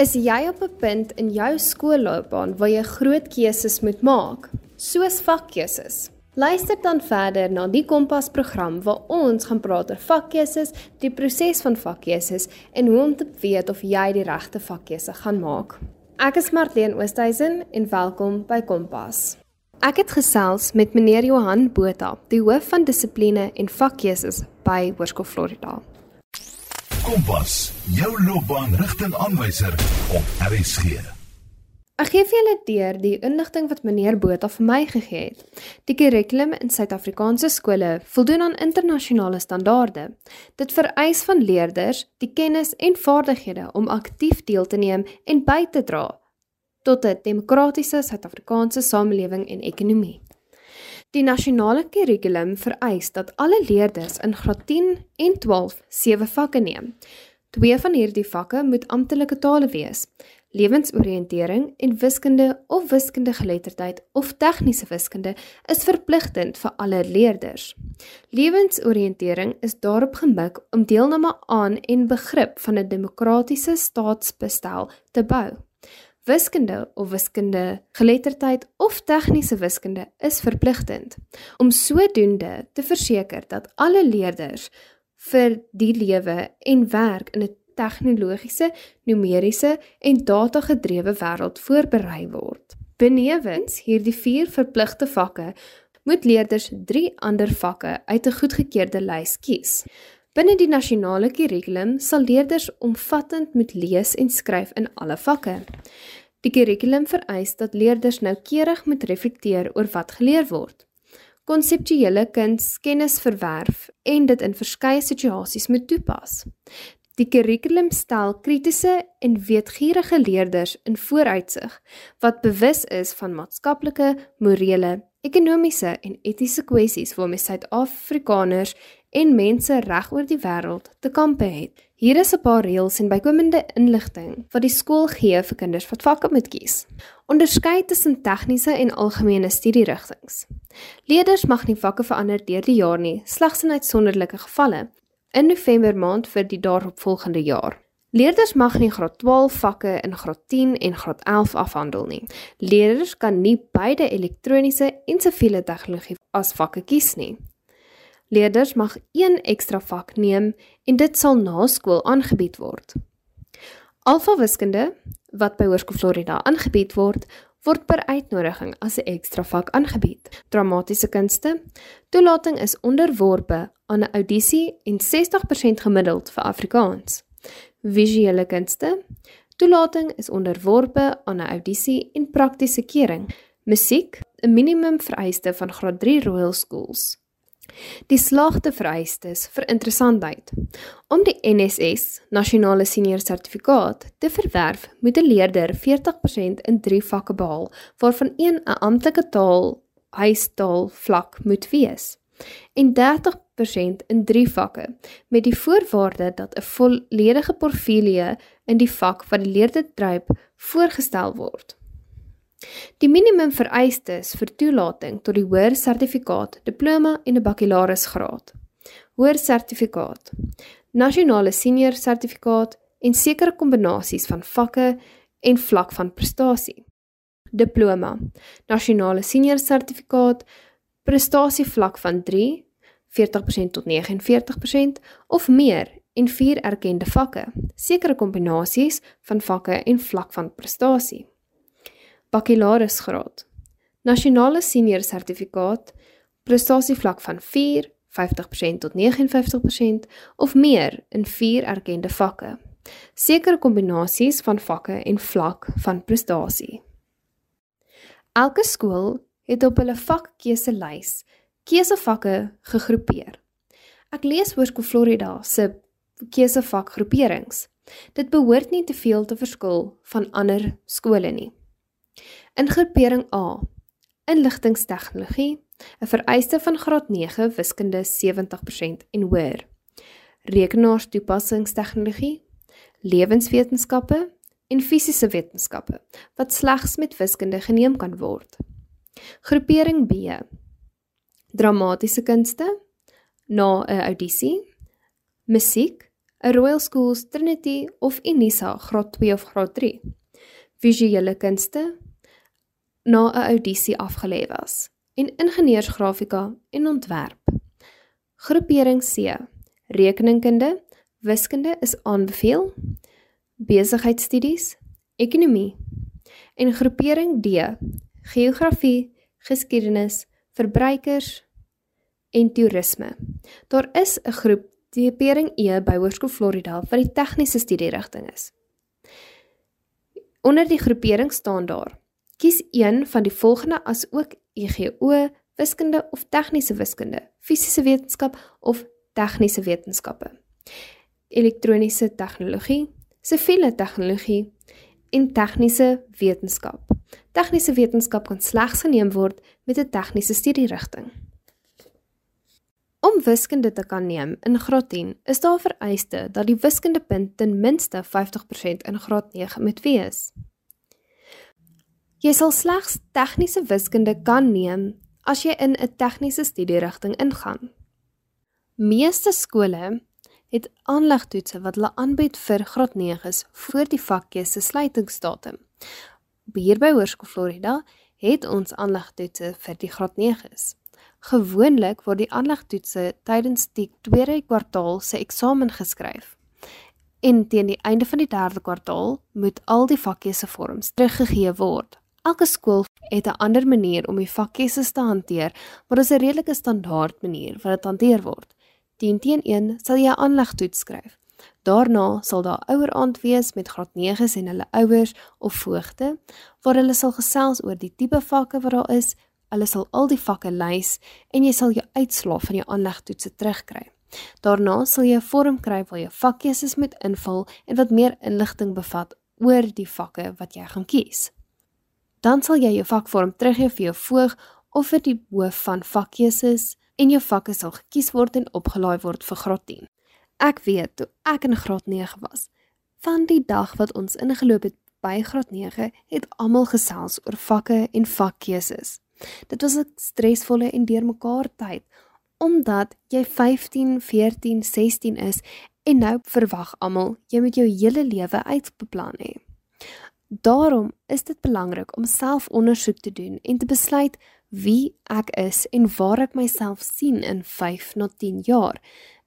Is jy op 'n punt in jou skoolloopbaan waar jy groot keuses moet maak, soos vakkeuses? Luister dan verder na die Kompas program waar ons gaan praat oor vakkeuses, die proses van vakkeuses en hoe om te weet of jy die regte vakkeuse gaan maak. Ek is Marlene Oosthuizen en welkom by Kompas. Ek het gesels met meneer Johan Botha, die hoof van dissipline en vakkeuses by Hoërskool Florida. Kompas, jou loopbaanrigtingaanwyser op RSG. Ek gee vir julle deur die inligting wat meneer Botha vir my gegee het. Die kurrikulum in Suid-Afrikaanse skole voldoen aan internasionale standaarde. Dit vereis van leerders die kennis en vaardighede om aktief deel te neem en by te dra tot 'n demokratiese Suid-Afrikaanse samelewing en ekonomie. Die nasionale kurrikulum vereis dat alle leerders in graad 10 en 12 sewe vakke neem. Twee van hierdie vakke moet amptelike tale wees: lewensoriëntering en wiskunde of wiskundegeletterdheid of tegniese wiskunde is verpligtend vir alle leerders. Lewensoriëntering is daarop gemik om deelname aan en begrip van 'n demokratiese staatsbestel te bou. Wiskunde of wiskunde geletterdheid of tegniese wiskunde is verpligtend om sodoende te verseker dat alle leerders vir die lewe en werk in 'n tegnologiese, numeriese en datagedrewe wêreld voorberei word. Benewens hierdie vier verpligte vakke moet leerders 3 ander vakke uit 'n goedgekeurde lys kies. Binne die nasionale kurrikulum sal leerders omvattend moet lees en skryf in alle vakke. Die kurrikulum vereis dat leerders noukeurig moet reflekteer oor wat geleer word, konseptuele kunskennis verwerf en dit in verskeie situasies moet toepas. Die kurrikulum stel kritiese en weetgierige leerders in vooruitsig wat bewus is van maatskaplike, morele, ekonomiese en etiese kwessies waarmee Suid-Afrikaners en mense reg oor die wêreld te kampe het. Hier is 'n paar reëls en bykomende inligting wat die skool gee vir kinders wat vakke moet kies. Onderskei tussen tegniese en algemene studierigtinge. Leerders mag nie vakke verander deur die jaar nie, slegs in uitsonderlike gevalle in November maand vir die daaropvolgende jaar. Leerders mag nie graad 12 vakke in graad 10 en graad 11 afhandel nie. Leerders kan nie beide elektroniese en siviele tegnologie as vakke kies nie. Leerders mag een ekstra vak neem en dit sal na skool aangebied word. Alfa wiskunde wat by Hoërskool Florida aangebied word, word per uitnodiging as 'n ekstra vak aangebied. Dramatiese kunste, toelating is onderworpe aan 'n audisie en 60% gemiddeld vir Afrikaans. Visuele kunste, toelating is onderworpe aan 'n audisie en praktiese keuring. Musiek, 'n minimum vereiste van graad 3 Royal Schools. Die slagte vereistes vir interessantheid. Om die NSS, Nasionale Senior Sertifikaat, te verwerf, moet 'n leerder 40% in 3 vakke behaal, waarvan een 'n amptelike taal, huistaal vlak moet wees en 30% in 3 vakke met die voorwaarde dat 'n volledige portfolio in die vak wat die leerder dryf voorgestel word. Die minimum vereistes vir toelating tot die hoër sertifikaat, diploma en 'n bakkalaureusgraad. Hoër sertifikaat. Nasionale senior sertifikaat en sekere kombinasies van vakke en vlak van prestasie. Diploma. Nasionale senior sertifikaat, prestasie vlak van 3, 40% tot 49% of meer en vier erkende vakke. Sekere kombinasies van vakke en vlak van prestasie bakkalaureusgraad, nasionale senior sertifikaat, prestasievlak van 4, 50% tot 59% of meer in vier erkende vakke. Sekere kombinasies van vakke en vlak van prestasie. Elke skool het op hulle vakkeuselys keusevakke gegroepeer. Ek lees Hoërskool Florida se keusevakgroeperings. Dit behoort nie te veel te verskil van ander skole nie. In groepering A: Inligtingstegnologie, 'n vereiste van graad 9 wiskunde 70% en hoër. Rekenaarstoepassingstegnologie, lewenswetenskappe en fisiese wetenskappe wat slegs met wiskunde geneem kan word. Groepering B: Dramatiese kunste, na 'n audisie, musiek, 'n Royal Schools Trinity of Unisa graad 2 of graad 3. Visuele kunste na 'n audisie afgelê was en ingenieursgrafika en ontwerp. Groepering C: Rekeningkunde, wiskunde is aanbeveel. Besigheidstudies, ekonomie. En groepering D: Geografie, geskiedenis, verbruikers en toerisme. Daar is 'n groep Groepering E by Hoërskool Florida wat die tegniese studierigting is. Onder die groepering staan daar: Kies een van die volgende as ook EGO, wiskunde of tegniese wiskunde, fisiese wetenskap of tegniese wetenskappe. Elektroniese tegnologie, siviele tegnologie en tegniese wetenskap. Tegniese wetenskap kan slegs geneem word met 'n tegniese studierigting. Om wiskunde te kan neem in graad 10, is daar vereiste dat die wiskundepunt ten minste 50% in graad 9 moet wees. Jy sal slegs tegniese wiskunde kan neem as jy in 'n tegniese studierigting ingaan. Meeste skole het aanlegtoetse wat hulle aanbied vir graad 9s voor die vakkeuse sluitingsdatum. Hier by Hoërskool Florida het ons aanlegtoetse vir die graad 9s. Gewoonlik word die aanlegtoetse tydens die tweede kwartaal se eksamen geskryf. En teen die einde van die derde kwartaal moet al die vakkeuse vorms teruggegee word. Elke skool het 'n ander manier om die vakkeuses te hanteer, maar dit is 'n redelike standaard manier wat dit hanteer word. 10 teen 1 sal jy 'n aanlegtoets skryf. Daarna sal daar ouer aand wees met graad 9s en hulle ouers of voogte waar hulle sal gesels oor die tipe vakke wat daar is. Hulle sal al die vakke lys en jy sal jou uitslae van jou aanlegtoetse terugkry. Daarna sal jy 'n vorm kry waar jy vakkeuses moet invul en wat meer inligting bevat oor die vakke wat jy gaan kies dan sal jy jou vakvorm teruggee vir jou voog of vir die hoof van vakkeuses en jou vakke sal gekies word en opgelaai word vir graad 10. Ek weet toe ek in graad 9 was, van die dag wat ons ingeloop het by graad 9, het almal gesels oor vakke en vakkeuses. Dit was 'n stresvolle en deurmekaar tyd omdat jy 15, 14, 16 is en nou verwag almal jy moet jou hele lewe uitbeplan hê. Daarom is dit belangrik om selfondersoek te doen en te besluit wie ek is en waar ek myself sien in 5 na 10 jaar.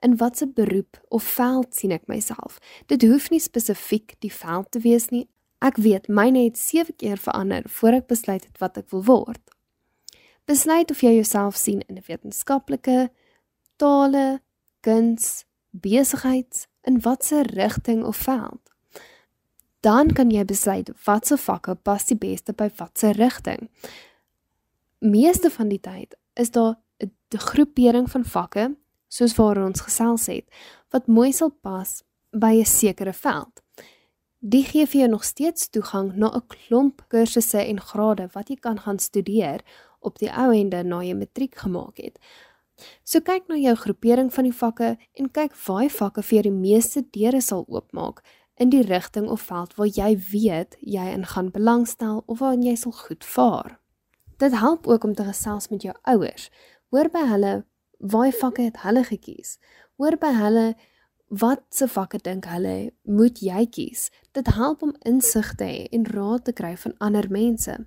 In watter beroep of veld sien ek myself? Dit hoef nie spesifiek die veld te wees nie. Ek weet myne het 7 keer verander voor ek besluit het wat ek wil word. Besluit of jy jouself sien in 'n wetenskaplike, tale, kuns, besigheid, in watter rigting of veld dan kan jy besluit watse vakke pas die beste by watse rigting. Meeste van die tyd is daar 'n groepering van vakke soos waar ons gesels het wat mooi sal pas by 'n sekere veld. Die gee vir jou nog steeds toegang na 'n klomp kursusse en grade wat jy kan gaan studeer op die ou ende na jy matriek gemaak het. So kyk na jou groepering van die vakke en kyk watter vakke vir jou die meeste deure sal oopmaak in die rigting of veld waar jy weet jy in gaan belangstel of waar jy sal goed vaar. Dit help ook om te gesels met jou ouers. Hoor by hulle watter vakke het hulle gekies. Hoor by hulle wat se vakke dink hulle moet jy kies. Dit help om insig te hê en raad te kry van ander mense.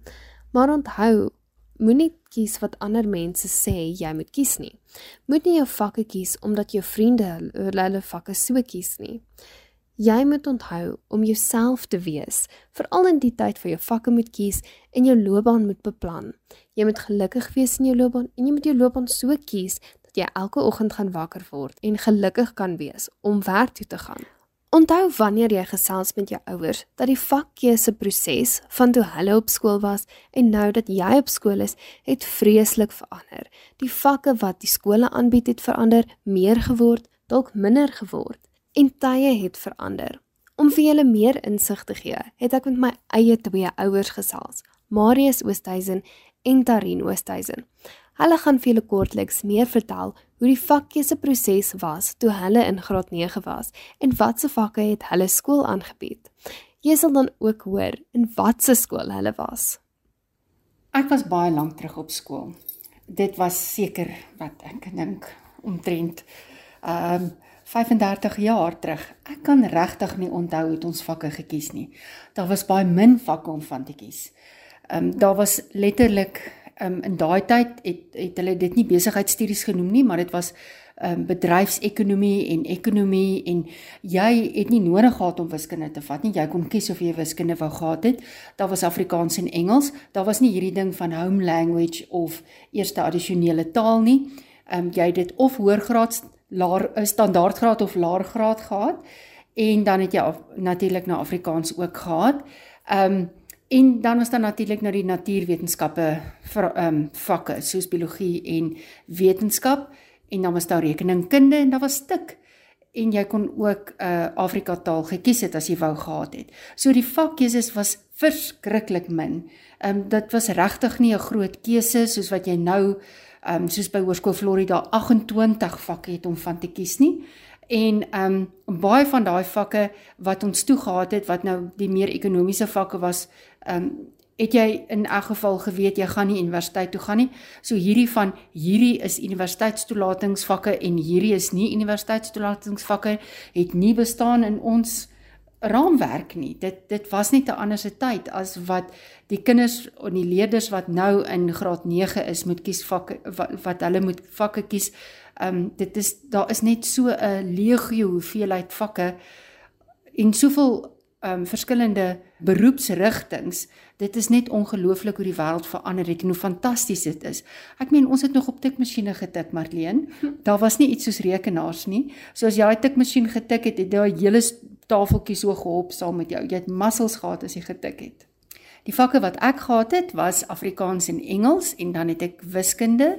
Maar onthou, moenie kies wat ander mense sê jy moet kies nie. Moet nie jou vakke kies omdat jou vriende hulle vakke so kies nie. Jy moet onthou om jouself te wees, veral in die tyd vir jou vakke moet kies en jou loopbaan moet beplan. Jy moet gelukkig wees in jou loopbaan en jy moet jou loopbaan so kies dat jy elke oggend gaan wakker word en gelukkig kan wees om werk toe te gaan. Onthou wanneer jy gesels met jou ouers dat die vakkeuse proses van toe hulle op skool was en nou dat jy op skool is, het vreeslik verander. Die vakke wat die skole aanbied het verander, meer geword, dalk minder geword en tye het verander. Om vir julle meer insig te gee, het ek met my eie twee ouers gesels, Marius Oosthuizen en Tarin Oosthuizen. Hulle gaan vir julle kortliks meer vertel hoe die vakkeuse proses was toe hulle in graad 9 was en watse vakke het hulle skool aangebied. Jy sal dan ook hoor in watse skool hulle was. Ek was baie lank terug op skool. Dit was seker wat ek dink omtrent ehm um, 35 jaar terug. Ek kan regtig nie onthou hoe ons vakke gekies nie. Daar was baie min vakke om van te kies. Ehm um, daar was letterlik ehm um, in daai tyd het het hulle dit nie besigheidstudies genoem nie, maar dit was ehm um, bedryfsekonomie en ekonomie en jy het nie nodig gehad om wiskunde te vat nie. Jy kon kies of jy wiskunde wou gehad het. Daar was Afrikaans en Engels. Daar was nie hierdie ding van home language of eerste addisionele taal nie. Ehm um, jy het dit of hoërgraad laer eh, standaardgraad of laergraad gehad en dan het jy natuurlik na Afrikaans ook gehad. Ehm um, en dan was daar natuurlik nou die natuurwetenskappe vir ehm um, vakke soos biologie en wetenskap en dan was daar rekeningkunde en daar was stuk en jy kon ook 'n uh, Afrika taal gekies het as jy wou gehad het. So die vakkeuses was verskriklik min. Ehm um, dit was regtig nie 'n groot keuse soos wat jy nou ehm um, soos by Hoërskool Florida 28 vakke het om van te kies nie. En ehm um, baie van daai vakke wat ons toe gehad het wat nou die meer ekonomiese vakke was, ehm um, het jy in elk geval geweet jy gaan nie universiteit toe gaan nie. So hierdie van hierdie is universiteitstoelatingsvakke en hierdie is nie universiteitstoelatingsvakke het nie bestaan in ons raamwerk nie. Dit dit was net 'n ander se tyd as wat die kinders en die leerders wat nou in graad 9 is moet kies vakke wat, wat hulle moet vakke kies. Ehm um, dit is daar is net so 'n legio hoeveelheid vakke en soveel ehm um, verskillende beroepsrigtings. Dit is net ongelooflik hoe die wêreld verander het en hoe fantasties dit is. Ek meen ons het nog op tikmasjiene getik, Marleen. Daar was nie iets soos rekenaars nie. So as jy daai tikmasjien getik het, het daai hele tafeltjie so gehop saam met jou. Jy het muscles gehad as jy getik het. Die vakke wat ek gehad het was Afrikaans en Engels en dan het ek wiskunde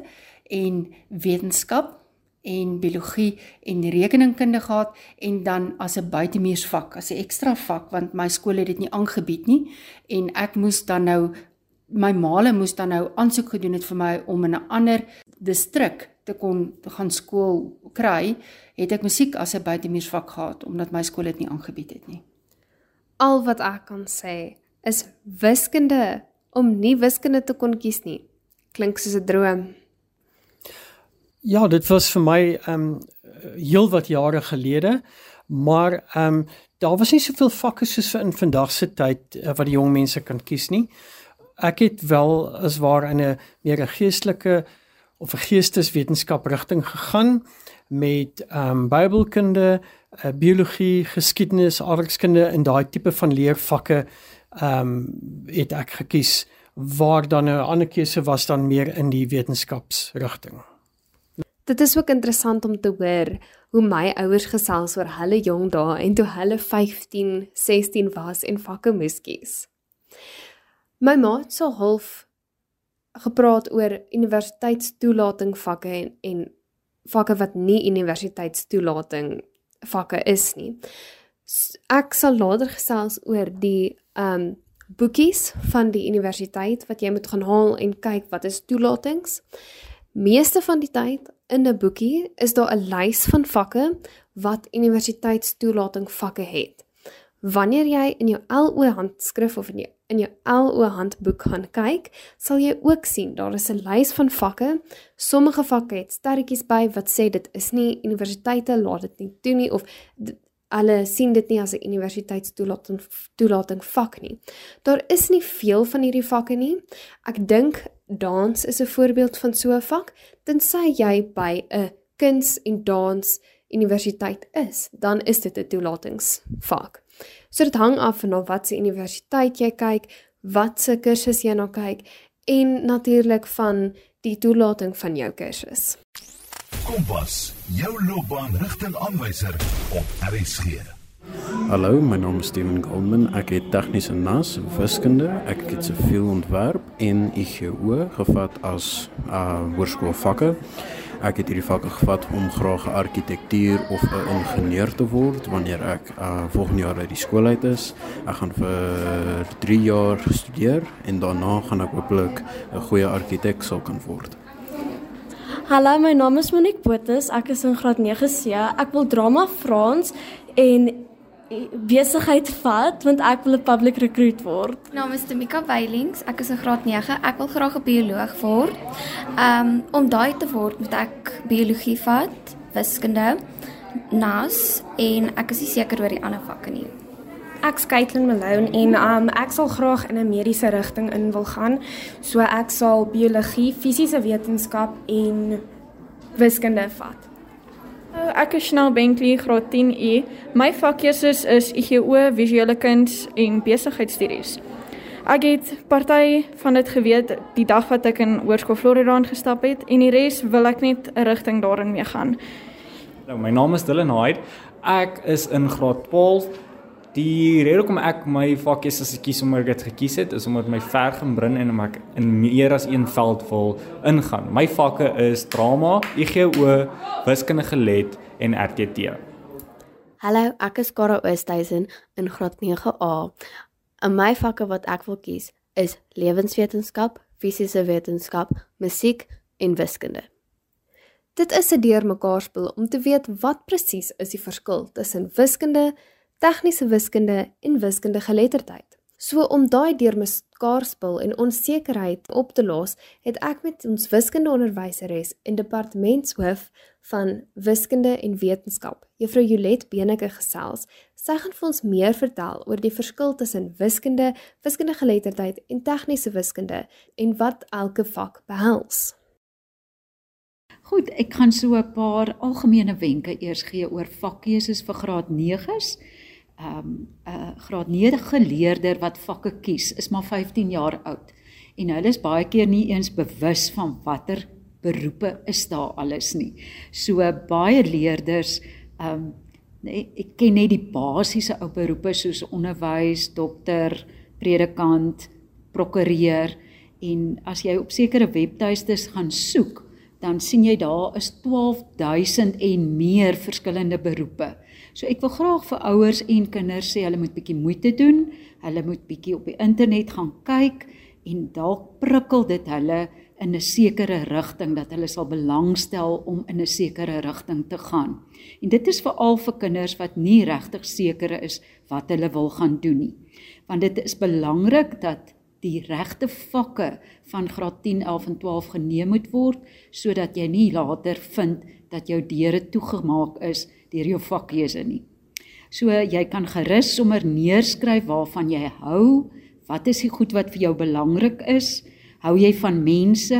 en wetenskap en biologie en rekeningkunde gehad en dan as 'n buitemuursvak, as 'n ekstra vak want my skool het dit nie aangebied nie en ek moes dan nou my maale moes dan nou aansoek gedoen het vir my om in 'n ander distrik te kon te gaan skool kry, het ek musiek as 'n buitemuursvak gehad omdat my skool dit nie aangebied het nie. Al wat ek kan sê is wiskunde om nie wiskunde te kon kies nie. Klink soos 'n droom. Ja, dit was vir my ehm um, heel wat jare gelede, maar ehm um, daar was nie soveel vakke soos vir in vandag se tyd uh, wat die jong mense kan kies nie. Ek het wel as waar in 'n meer geestelike of 'n geesteswetenskap rigting gegaan met ehm um, Bybelkunde, uh, biologie, geskiedenis, aardrykskunde en daai tipe van leervakke ehm um, het ek gekies waar dan 'n ander keuse was dan meer in die wetenskapsrigting. Dit is ook interessant om te hoor hoe my ouers gesels oor hulle jong dae en toe hulle 15, 16 was en vakke moes kies. My ma het so half gepraat oor universiteitstoelating vakke en en vakke wat nie universiteitstoelating vakke is nie. Ek sal later gesels oor die um boekies van die universiteit wat jy moet gaan haal en kyk wat is toelatings. Meeste van die tyd in 'n boekie is daar 'n lys van vakke wat universiteitstoelating vakke het. Wanneer jy in jou LO handskrif of in jou in jou LO handboek gaan kyk, sal jy ook sien daar is 'n lys van vakke. Sommige vakke het sterretjies by wat sê dit is nie universiteite laat dit nie toe nie of hulle sien dit nie as 'n universiteitstoelating toelating vak nie. Daar is nie veel van hierdie vakke nie. Ek dink dans is 'n voorbeeld van so 'n vak. Tensy jy by 'n kuns en dans universiteit is, dan is dit 'n toelatingsvak. So dit hang af van wat se universiteit jy kyk, wat se kursus jy nou kyk en natuurlik van die toelating van jou kursus. Kompas, jou loopbaanrigtingaanwyser op RSG. Hallo, my naam is Steven Goldman. Ek het tegniese nas wiskunde, ek het siviel ontwerp en IGO gevat as uh hoërskoolvakke. Ek het hierdie vakke gevat om graag 'n argitektuur of 'n ingenieur te word wanneer ek uh volgende jaar uit die skool uit is. Ek gaan vir 3 jaar studeer en daarna gaan ek hopelik 'n goeie argitek sou kan word. Hallo, my naam is Monique Botus. Ek is in graad 9C. Ek wil drama Frans en besigheid vat want ek wil 'n public recruit word. My naam is Tamika Weilings. Ek is in graad 9. Ek wil graag 'n bioloog word. Um om daai te word, moet ek biologie vat, wiskunde, NAS en ek is nie seker oor die ander vakke nie. Ek's Caitlin Malone en um ek sal graag in 'n mediese rigting in wil gaan. So ek sal biologie, fisiese wetenskap en wiskunde vat. Ek is Chanel Bentley, graad 10E. My vakkeuses is IGO, visuele kuns en besigheidstudies. Ek het party van dit geweet die dag wat ek in Hoërskool Florida gestap het en die res wil ek net 'n rigting daarin mee gaan. Nou, my naam is Dylan Hyde. Ek is in graad 12. Die rede hoekom ek my vakkies as ek kies om dit gekies het, is omdat my ver gebrin en om ek in meer as een veld wil ingaan. My vakke is drama, IGO, wiskunde gelet en RTT. Hallo, ek is Kara Oosthuizen in graad 9A. In my vakke wat ek wil kies is lewenswetenskap, fisiese wetenskap, musiek en wiskunde. Dit is 'n deurmekaarspel om te weet wat presies is die verskil tussen wiskunde, tegniese wiskunde en wiskunde geletterdheid. So om daai deurmekaarspel en onsekerheid op te los, het ek met ons wiskundeonderwyseres en departementshoof van wiskunde en wetenskap, Juffrou Jolet Beneke gesels. Sy gaan vir ons meer vertel oor die verskil tussen wiskunde, wiskunde geletterdheid en tegniese wiskunde en wat elke vak behels. Goed, ek gaan so 'n paar algemene wenke eers gee oor vakkeuses vir graad 9s. Ehm um, 'n uh, graad 9 leerder wat vakke kies, is maar 15 jaar oud en hulle is baie keer nie eens bewus van watter beroepe is daar alles nie. So baie leerders ehm um, nee, ek ken net die basiese ou beroepe soos onderwys, dokter, predikant, prokureur en as jy op sekere webtuistes gaan soek dan sien jy daar is 12000 en meer verskillende beroepe. So ek wil graag vir ouers en kinders sê hulle moet bietjie moeite doen. Hulle moet bietjie op die internet gaan kyk en dalk prikkel dit hulle in 'n sekere rigting dat hulle sal belangstel om in 'n sekere rigting te gaan. En dit is veral vir kinders wat nie regtig seker is wat hulle wil gaan doen nie. Want dit is belangrik dat die regte vakke van graad 10, 11 en 12 geneem moet word sodat jy nie later vind dat jou deure toegemaak is deur jou vakkeuse nie. So jy kan gerus sommer neerskryf waarvan jy hou, wat is die goed wat vir jou belangrik is? Hou jy van mense?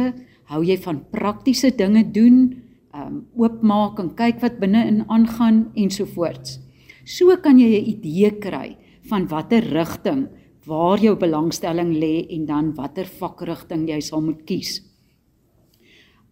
Hou jy van praktiese dinge doen? Um oopmaak en kyk wat binne in aangaan ensovoorts. So kan jy 'n idee kry van watter rigting waar jou belangstelling lê en dan watter vakrigting jy sal moet kies.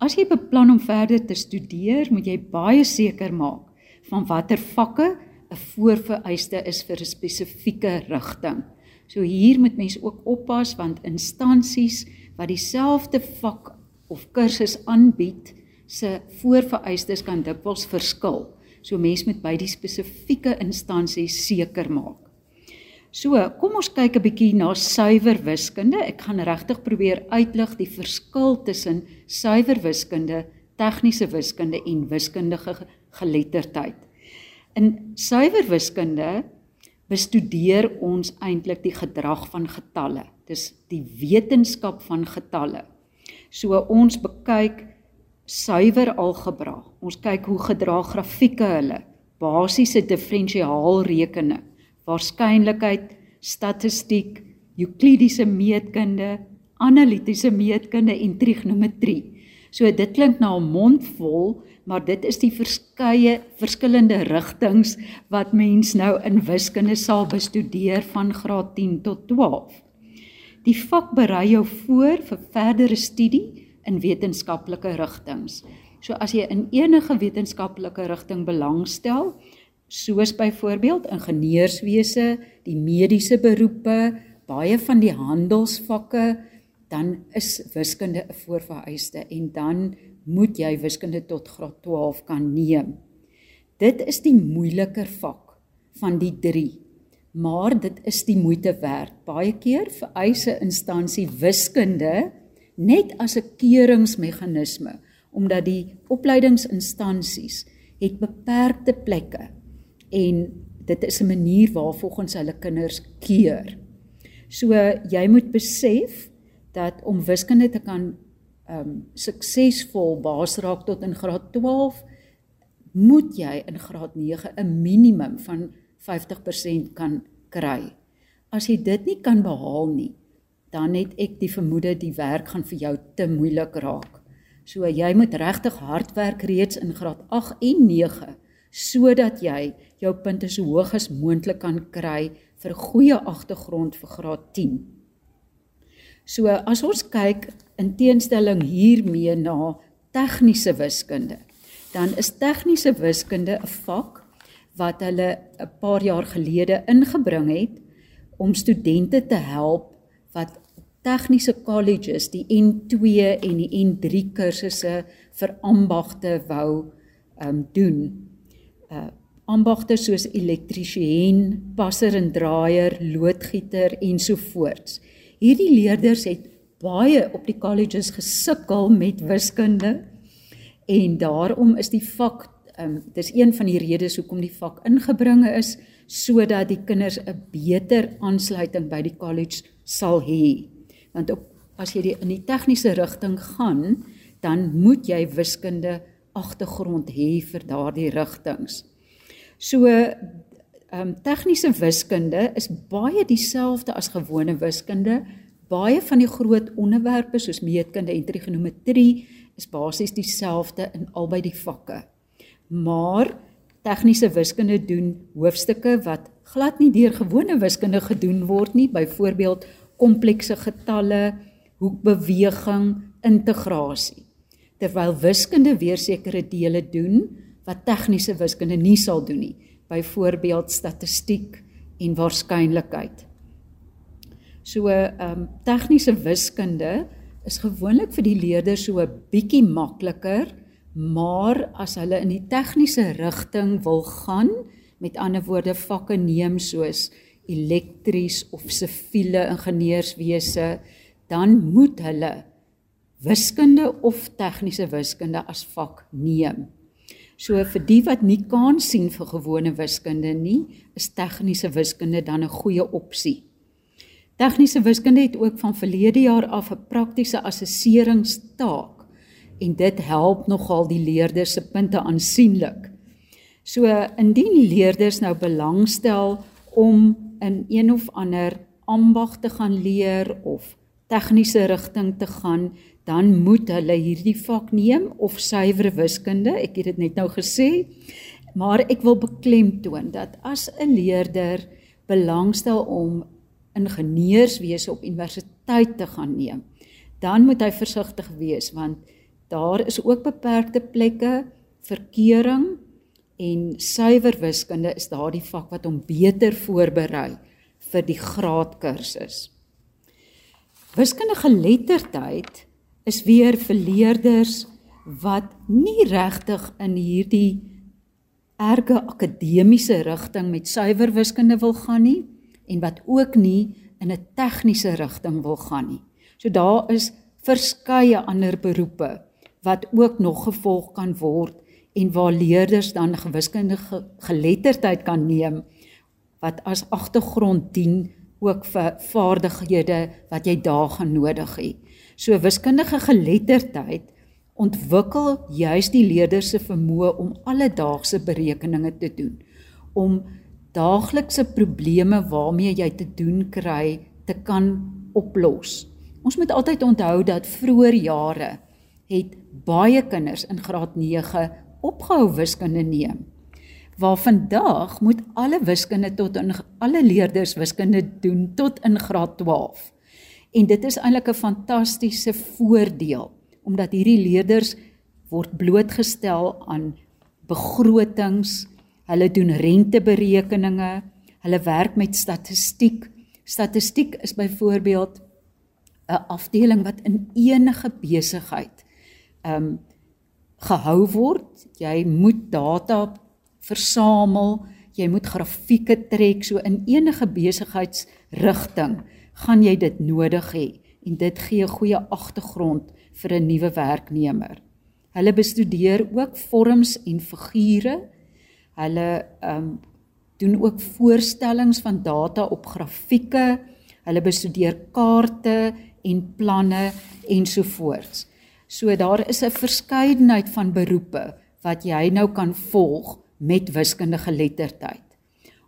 As jy beplan om verder te studeer, moet jy baie seker maak van watter vakke 'n voorvereiste is vir 'n spesifieke rigting. So hier moet mens ook oppas want instansies wat dieselfde vak of kursus aanbied, se voorvereistes kan dikwels verskil. So mens moet by die spesifieke instansie seker maak. So, kom ons kyk 'n bietjie na suiwer wiskunde. Ek gaan regtig probeer uitlig die verskil tussen suiwer wiskunde, tegniese wiskunde en wiskundige geletterdheid. In suiwer wiskunde bestudeer ons eintlik die gedrag van getalle. Dis die wetenskap van getalle. So ons bekyk suiwer algebra. Ons kyk hoe gedra grafieke hulle, basiese diferensiaalrekening waarskynlikheid, statistiek, euklidiese meetkunde, analitiese meetkunde en trigonometrie. So dit klink na 'n mond vol, maar dit is die verskeie verskillende rigtings wat mens nou in wiskunde sal bestudeer van graad 10 tot 12. Die vak berei jou voor vir verdere studie in wetenskaplike rigtings. So as jy in enige wetenskaplike rigting belangstel, soos byvoorbeeld ingenieurswese, die mediese beroepe, baie van die handelsvakke, dan is wiskunde 'n voorvereiste en dan moet jy wiskunde tot graad 12 kan neem. Dit is die moeiliker vak van die 3. Maar dit is die moeite werd. Baie keer vereis 'n instansie wiskunde net as 'n keuringsmeganisme omdat die opleidingsinstansies het beperkte plekke en dit is 'n manier waar volgens hulle kinders keur. So jy moet besef dat om wiskunde te kan um suksesvol baas raak tot in graad 12 moet jy in graad 9 'n minimum van 50% kan kry. As jy dit nie kan behaal nie, dan het ek die vermoede die werk gaan vir jou te moeilik raak. So jy moet regtig hard werk reeds in graad 8 en 9 sodat jy jou punte so hoog as moontlik kan kry vir 'n goeie agtergrond vir graad 10. So as ons kyk in teenstelling hiermee na tegniese wiskunde, dan is tegniese wiskunde 'n vak wat hulle 'n paar jaar gelede ingebring het om studente te help wat tegniese colleges die N2 en die N3 kursusse vir ambagte wou um doen. Uh ambagte soos elektriesien, passer en draaier, loodgieter ensovoorts. Hierdie leerders het baie op die colleges gesukkel met wiskunde en daarom is die vak um dis een van die redes hoekom die vak ingebringe is sodat die kinders 'n beter aansluiting by die college sal hê. Want op as jy die, in die tegniese rigting gaan, dan moet jy wiskunde agtergrond hê vir daardie rigtings. So ehm um, tegniese wiskunde is baie dieselfde as gewone wiskunde. Baie van die groot onderwerpe soos meetkunde en trigonometrie is basies dieselfde in albei die vakke. Maar tegniese wiskunde doen hoofstukke wat glad nie deur gewone wiskunde gedoen word nie, byvoorbeeld komplekse getalle, hoekbeweging, integrasie. Terwyl wiskunde weer sekere dele doen wat tegniese wiskunde nie sal doen nie, byvoorbeeld statistiek en waarskynlikheid. So ehm um, tegniese wiskunde is gewoonlik vir die leerders so 'n bietjie makliker, maar as hulle in die tegniese rigting wil gaan, met ander woorde vakke neem soos elektries of siviele ingenieurswese, dan moet hulle wiskunde of tegniese wiskunde as vak neem. So vir die wat nie kan sien vir gewone wiskunde nie, is tegniese wiskunde dan 'n goeie opsie. Tegniese wiskunde het ook van verlede jaar af 'n praktiese assesseringstaak en dit help nogal die leerders se punte aansienlik. So indien leerders nou belangstel om in een of ander ambag te gaan leer of tegniese rigting te gaan, dan moet hulle hierdie vak neem of suiwer wiskunde. Ek het dit net nou gesê. Maar ek wil beklemtoon dat as 'n leerder belangstel om ingenieurswese op universiteit te gaan neem, dan moet hy versigtig wees want daar is ook beperkte plekke vir keuring en suiwer wiskunde is daardie vak wat hom beter voorberei vir die graadkursus. Wiskundige geletterdheid is weer vir leerders wat nie regtig in hierdie erge akademiese rigting met suiwer wiskunde wil gaan nie en wat ook nie in 'n tegniese rigting wil gaan nie. So daar is verskeie ander beroepe wat ook nog gevolg kan word en waar leerders dan gewiskundige geletterdheid kan neem wat as agtergrond dien ook vir vaardighede wat jy daar gaan nodig hê. So wiskundige geletterdheid ontwikkel juis die leerders se vermoë om alledaagse berekeninge te doen, om daaglikse probleme waarmee jy te doen kry te kan oplos. Ons moet altyd onthou dat vroeër jare het baie kinders in graad 9 opgehou wiskunde neem. Waar vandag moet alle wiskunde tot in alle leerders wiskunde doen tot in graad 12. En dit is eintlik 'n fantastiese voordeel omdat hierdie leerders word blootgestel aan begrotings, hulle doen renteberekeninge, hulle werk met statistiek. Statistiek is byvoorbeeld 'n afdeling wat in enige besigheid ehm um, gehou word. Jy moet data versamel, jy moet grafieke trek so in enige besigheidsrigting gaan jy dit nodig hê en dit gee 'n goeie agtergrond vir 'n nuwe werknemer. Hulle bestudeer ook vorms en figure. Hulle ehm um, doen ook voorstellings van data op grafieke. Hulle bestudeer kaarte en planne ensovoorts. So daar is 'n verskeidenheid van beroepe wat jy nou kan volg met wiskundige geletterdheid.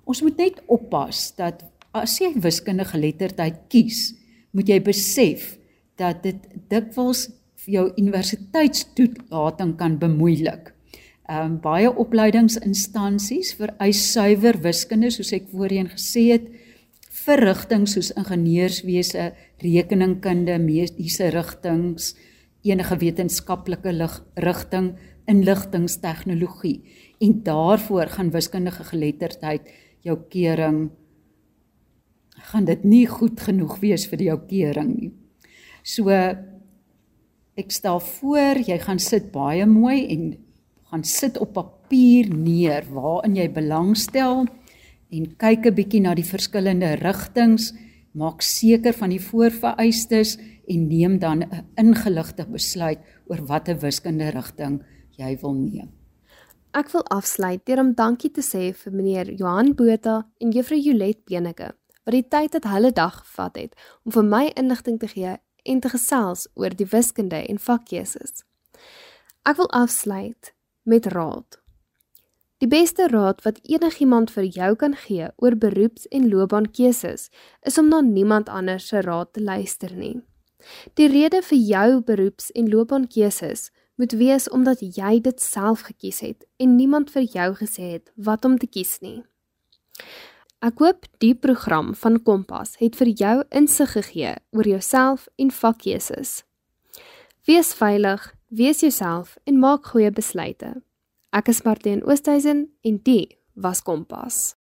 Ons moet net oppas dat as jy wiskundige geletterdheid kies, moet jy besef dat dit dikwels jou universiteitstoelating kan bemoeilik. Ehm um, baie opleidingsinstansies vereis suiwer wiskunde soos ek voorheen gesê het vir rigtings soos ingenieurswese, rekeningkunde, mediese rigtings, enige wetenskaplike rigting, inligtingstegnologie en daarvoor gaan wiskundige geletterdheid jou keuring gaan dit nie goed genoeg wees vir jou keuring nie. So ek stel voor jy gaan sit baie mooi en gaan sit op papier neer waarin jy belangstel en kyk 'n bietjie na die verskillende rigtings, maak seker van die voorvereistes en neem dan 'n ingeligte besluit oor watter wiskundige rigting jy wil neem. Ek wil afsluit deur om dankie te sê vir meneer Johan Botha en juffrou Jolet Beneke wat die tyd uit hulle dag gevat het om vir my inligting te gee en te gesels oor die wiskunde en vakkeuses. Ek wil afsluit met raad. Die beste raad wat enigiemand vir jou kan gee oor beroeps- en loopbaankeuses is om na niemand anders se raad te luister nie. Die rede vir jou beroeps- en loopbaankeuses moet wees omdat jy dit self gekies het en niemand vir jou gesê het wat om te kies nie. Ek hoop die program van Kompas het vir jou insig gegee oor jouself en vakkeuses. Wees veilig, wees jouself en maak goeie besluite. Ek is Martien Oosthuizen en dit was Kompas.